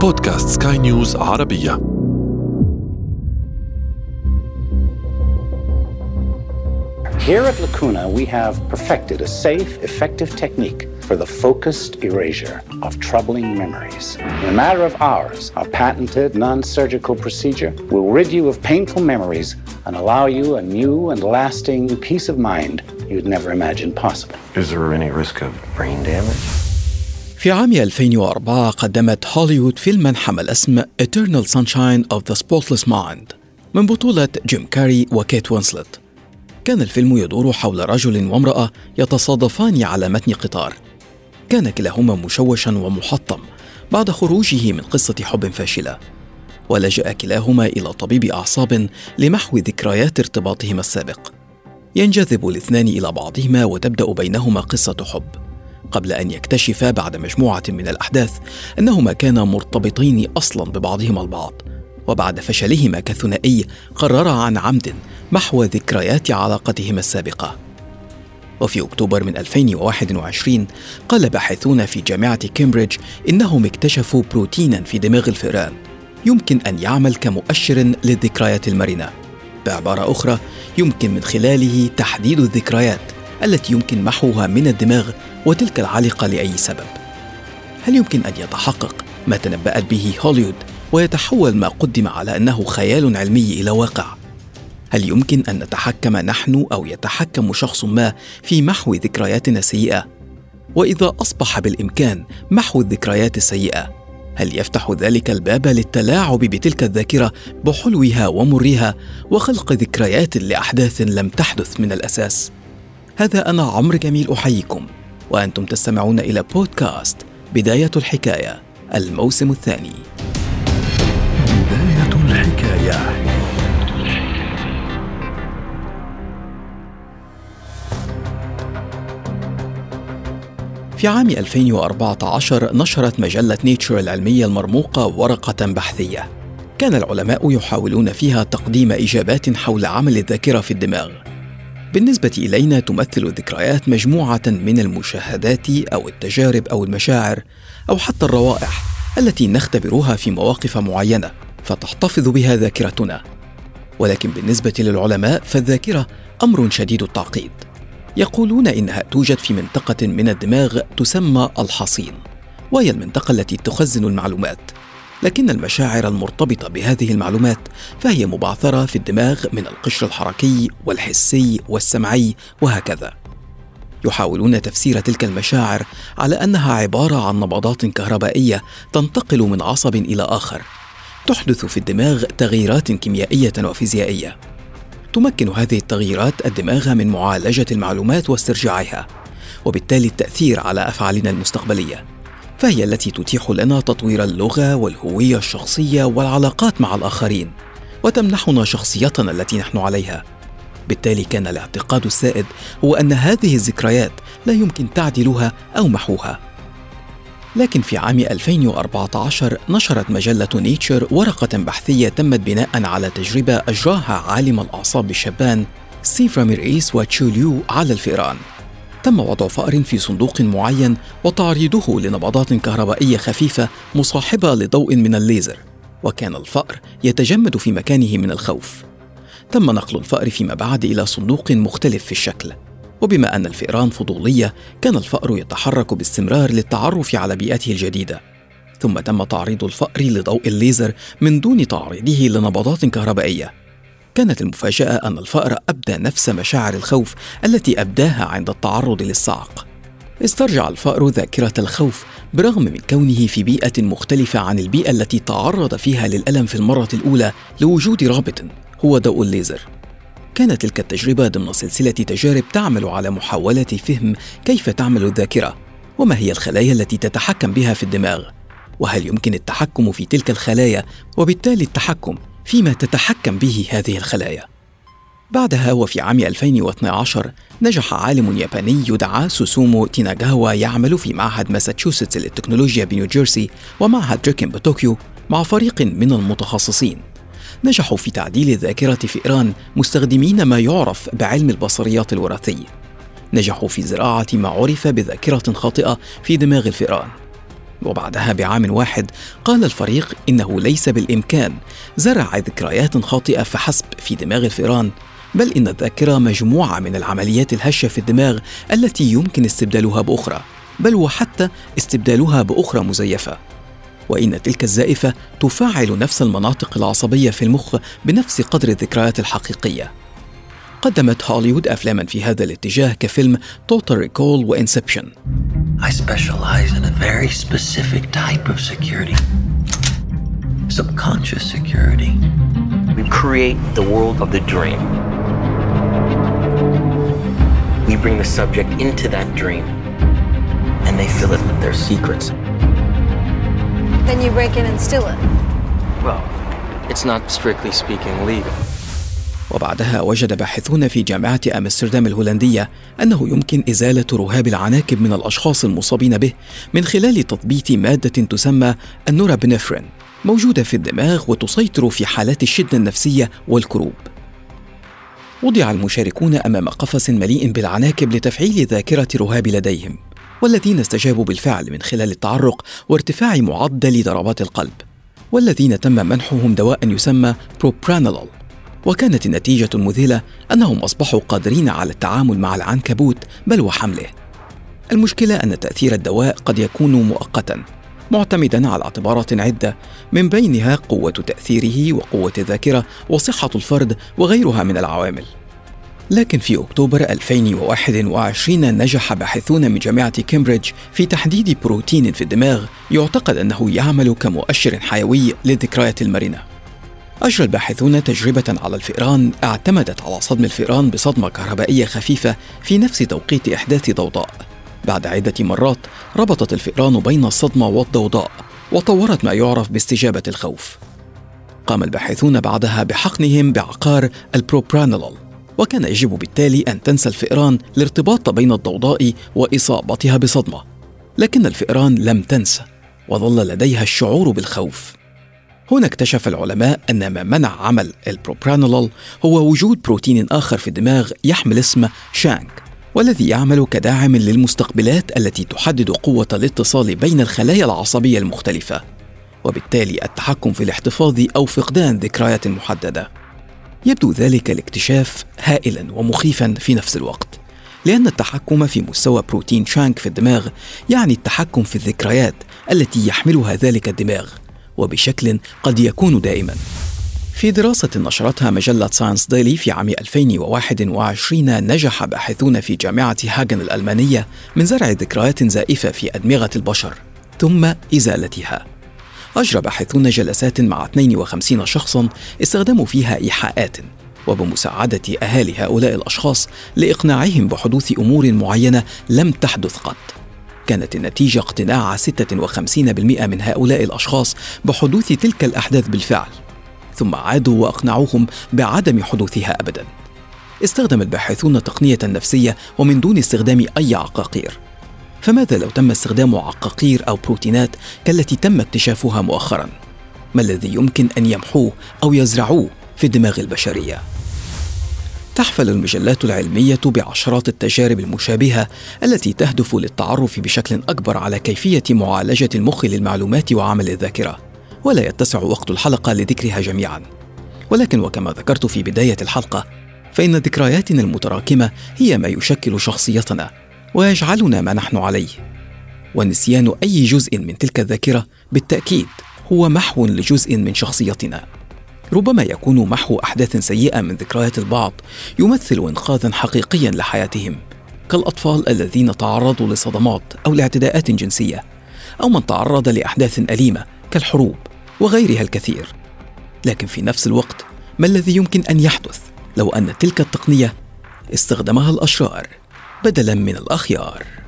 بودكاست سكاي نيوز عربية Here at Lacuna, we have perfected a safe, effective technique for the focused erasure of troubling memories. In a matter of hours, our patented non surgical procedure will rid you of painful memories and allow you a new and lasting peace of mind you'd never imagined possible. Is there any risk of brain damage? في عام 2004 قدمت هوليوود فيلما حمل اسم Eternal Sunshine of the Spotless Mind من بطولة جيم كاري وكيت وينسلت كان الفيلم يدور حول رجل وامرأة يتصادفان على متن قطار. كان كلاهما مشوشا ومحطم بعد خروجه من قصة حب فاشلة. ولجأ كلاهما إلى طبيب أعصاب لمحو ذكريات ارتباطهما السابق. ينجذب الاثنان إلى بعضهما وتبدأ بينهما قصة حب. قبل أن يكتشفا بعد مجموعة من الأحداث أنهما كانا مرتبطين أصلا ببعضهما البعض. وبعد فشلهما كثنائي قررا عن عمد محو ذكريات علاقتهما السابقة. وفي أكتوبر من 2021 قال باحثون في جامعة كامبريدج إنهم اكتشفوا بروتينا في دماغ الفئران. يمكن أن يعمل كمؤشر للذكريات المرنة. بعبارة أخرى يمكن من خلاله تحديد الذكريات. التي يمكن محوها من الدماغ وتلك العالقة لأي سبب هل يمكن أن يتحقق ما تنبأت به هوليوود ويتحول ما قدم على أنه خيال علمي إلى واقع؟ هل يمكن أن نتحكم نحن أو يتحكم شخص ما في محو ذكرياتنا السيئة؟ وإذا أصبح بالإمكان محو الذكريات السيئة هل يفتح ذلك الباب للتلاعب بتلك الذاكرة بحلوها ومرها وخلق ذكريات لأحداث لم تحدث من الأساس هذا أنا عمرو جميل أحييكم وأنتم تستمعون إلى بودكاست بداية الحكاية الموسم الثاني. بداية الحكاية. في عام 2014 نشرت مجلة نيتشر العلمية المرموقة ورقة بحثية. كان العلماء يحاولون فيها تقديم إجابات حول عمل الذاكرة في الدماغ. بالنسبة إلينا تمثل الذكريات مجموعة من المشاهدات أو التجارب أو المشاعر أو حتى الروائح التي نختبرها في مواقف معينة فتحتفظ بها ذاكرتنا. ولكن بالنسبة للعلماء فالذاكرة أمر شديد التعقيد. يقولون إنها توجد في منطقة من الدماغ تسمى الحصين وهي المنطقة التي تخزن المعلومات. لكن المشاعر المرتبطة بهذه المعلومات فهي مبعثرة في الدماغ من القشر الحركي والحسي والسمعي وهكذا. يحاولون تفسير تلك المشاعر على أنها عبارة عن نبضات كهربائية تنتقل من عصب إلى آخر. تحدث في الدماغ تغييرات كيميائية وفيزيائية. تمكن هذه التغييرات الدماغ من معالجة المعلومات واسترجاعها وبالتالي التأثير على أفعالنا المستقبلية. فهي التي تتيح لنا تطوير اللغة والهوية الشخصية والعلاقات مع الآخرين وتمنحنا شخصيتنا التي نحن عليها. بالتالي كان الاعتقاد السائد هو أن هذه الذكريات لا يمكن تعديلها أو محوها. لكن في عام 2014 نشرت مجلة نيتشر ورقة بحثية تمت بناء على تجربة أجراها عالم الأعصاب الشابان ستيف راميريس وتشو ليو على الفئران. تم وضع فأر في صندوق معين وتعريضه لنبضات كهربائية خفيفة مصاحبة لضوء من الليزر وكان الفأر يتجمد في مكانه من الخوف. تم نقل الفأر فيما بعد إلى صندوق مختلف في الشكل. وبما أن الفئران فضولية كان الفأر يتحرك باستمرار للتعرف على بيئته الجديدة. ثم تم تعريض الفأر لضوء الليزر من دون تعريضه لنبضات كهربائية. كانت المفاجأة أن الفأر أبدى نفس مشاعر الخوف التي أبداها عند التعرض للصعق. استرجع الفأر ذاكرة الخوف برغم من كونه في بيئة مختلفة عن البيئة التي تعرض فيها للألم في المرة الأولى لوجود رابط هو ضوء الليزر. كانت تلك التجربة ضمن سلسلة تجارب تعمل على محاولة فهم كيف تعمل الذاكرة وما هي الخلايا التي تتحكم بها في الدماغ. وهل يمكن التحكم في تلك الخلايا؟ وبالتالي التحكم فيما تتحكم به هذه الخلايا بعدها وفي عام 2012 نجح عالم ياباني يدعى سوسومو تونيغاوا يعمل في معهد ماساتشوستس للتكنولوجيا بنيوجيرسي ومعهد ريكن بطوكيو مع فريق من المتخصصين نجحوا في تعديل ذاكرة فئران مستخدمين ما يعرف بعلم البصريات الوراثي. نجحوا في زراعة ما عرف بذاكرة خاطئة في دماغ الفئران. وبعدها بعام واحد قال الفريق إنه ليس بالإمكان. زرع ذكريات خاطئة فحسب في دماغ الفئران. بل إن الذاكرة مجموعة من العمليات الهشة في الدماغ التي يمكن استبدالها بأخرى. بل وحتى استبدالها بأخرى مزيفة. وإن تلك الزائفة تفعل نفس المناطق العصبية في المخ بنفس قدر الذكريات الحقيقية. قدمت هوليوود أفلاما في هذا الاتجاه كفيلم Total Recall و Inception I specialize in a very specific type of security subconscious security. We create the world of the dream. We bring the subject into that dream, and they fill it with their secrets. Then you break in and steal it. Well, it's not strictly speaking legal. وبعدها وجد باحثون في جامعة أمستردام الهولندية أنه يمكن إزالة رهاب العناكب من الأشخاص المصابين به من خلال تثبيت مادة تسمى النورابنفرين موجودة في الدماغ وتسيطر في حالات الشدة النفسية والكروب. وضع المشاركون أمام قفص مليء بالعناكب لتفعيل ذاكرة رهاب لديهم، والذين استجابوا بالفعل من خلال التعرق وارتفاع معدل ضربات القلب، والذين تم منحهم دواء يسمى بروبرانولول وكانت النتيجة المذهلة أنهم أصبحوا قادرين على التعامل مع العنكبوت بل وحمله. المشكلة أن تأثير الدواء قد يكون مؤقتا معتمدا على اعتبارات عدة من بينها قوة تأثيره وقوة الذاكرة وصحة الفرد وغيرها من العوامل. لكن في أكتوبر 2021 نجح باحثون من جامعة كامبريدج في تحديد بروتين في الدماغ يعتقد أنه يعمل كمؤشر حيوي للذكريات المرنة. أجرى الباحثون تجربة على الفئران اعتمدت على صدم الفئران بصدمة كهربائية خفيفة في نفس توقيت إحداث ضوضاء. بعد عدة مرات ربطت الفئران بين الصدمة والضوضاء وطورت ما يعرف باستجابة الخوف. قام الباحثون بعدها بحقنهم بعقار البروبرانولول وكان يجب بالتالي أن تنسى الفئران الارتباط بين الضوضاء وإصابتها بصدمة لكن الفئران لم تنسى وظل لديها الشعور بالخوف هنا اكتشف العلماء أن ما منع عمل البروبرانولول هو وجود بروتين آخر في الدماغ يحمل اسم شانك والذي يعمل كداعم للمستقبلات التي تحدد قوة الاتصال بين الخلايا العصبية المختلفة وبالتالي التحكم في الاحتفاظ أو فقدان ذكريات محددة. يبدو ذلك الاكتشاف هائلا ومخيفا في نفس الوقت لأن التحكم في مستوى بروتين شانك في الدماغ يعني التحكم في الذكريات التي يحملها ذلك الدماغ. وبشكل قد يكون دائما. في دراسة نشرتها مجلة ساينس ديلي في عام 2021 نجح باحثون في جامعة هاجن الألمانية من زرع ذكريات زائفة في أدمغة البشر ثم إزالتها. أجرى باحثون جلسات مع 52 شخصا استخدموا فيها إيحاءات وبمساعدة أهالي هؤلاء الأشخاص لإقناعهم بحدوث أمور معينة لم تحدث قط. كانت النتيجة اقتناع 56% من هؤلاء الأشخاص بحدوث تلك الأحداث بالفعل ثم عادوا وأقنعوهم بعدم حدوثها أبدا استخدم الباحثون التقنية النفسية ومن دون استخدام أي عقاقير فماذا لو تم استخدام عقاقير أو بروتينات كالتي تم اكتشافها مؤخرا؟ ما الذي يمكن أن يمحوه أو يزرعوه في الدماغ البشرية؟ تحفل المجلات العلمية بعشرات التجارب المشابهة التي تهدف للتعرف بشكل أكبر على كيفية معالجة المخ للمعلومات وعمل الذاكرة، ولا يتسع وقت الحلقة لذكرها جميعا. ولكن وكما ذكرت في بداية الحلقة، فإن ذكرياتنا المتراكمة هي ما يشكل شخصيتنا ويجعلنا ما نحن عليه. ونسيان أي جزء من تلك الذاكرة بالتأكيد هو محو لجزء من شخصيتنا. ربما يكون محو أحداث سيئة من ذكريات البعض يمثل انقاذا حقيقيا لحياتهم. كالأطفال الذين تعرضوا لصدمات أو لاعتداءات جنسية أو من تعرض لأحداث أليمة كالحروب وغيرها الكثير. لكن في نفس الوقت ما الذي يمكن أن يحدث لو أن تلك التقنية استخدمها الأشرار بدلا من الأخيار؟